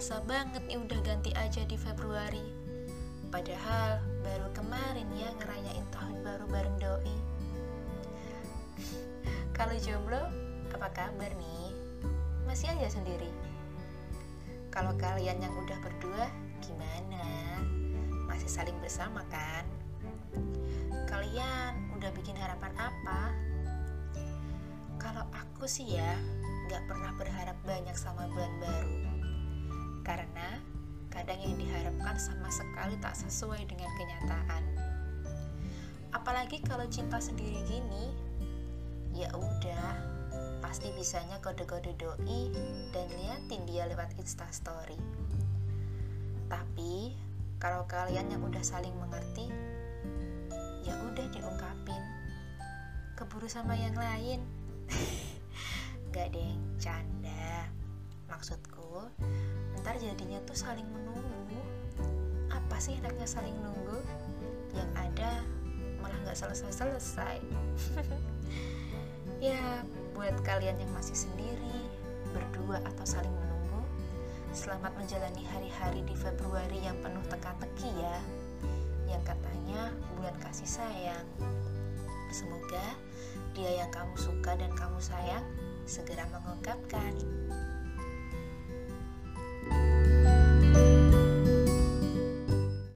berasa banget nih udah ganti aja di Februari. Padahal baru kemarin ya ngerayain tahun baru bareng doi. Kalau jomblo, apa kabar nih? Masih aja sendiri? Kalau kalian yang udah berdua, gimana? Masih saling bersama kan? Kalian udah bikin harapan apa? Kalau aku sih ya, gak pernah berharap banyak sama bulan baru. Kadang yang diharapkan sama sekali tak sesuai dengan kenyataan. Apalagi kalau cinta sendiri gini, ya udah, pasti bisanya kode-kode doi dan liatin dia lewat instastory. Tapi kalau kalian yang udah saling mengerti, ya udah diungkapin. Keburu sama yang lain. Gak deh, canda. Maksudku, ntar jadinya tuh saling menunggu. Apa sih enaknya saling nunggu? Yang ada malah gak selesai-selesai. ya, buat kalian yang masih sendiri, berdua atau saling menunggu, selamat menjalani hari-hari di Februari yang penuh teka-teki ya. Yang katanya bulan kasih sayang. Semoga dia yang kamu suka dan kamu sayang segera mengungkapkan.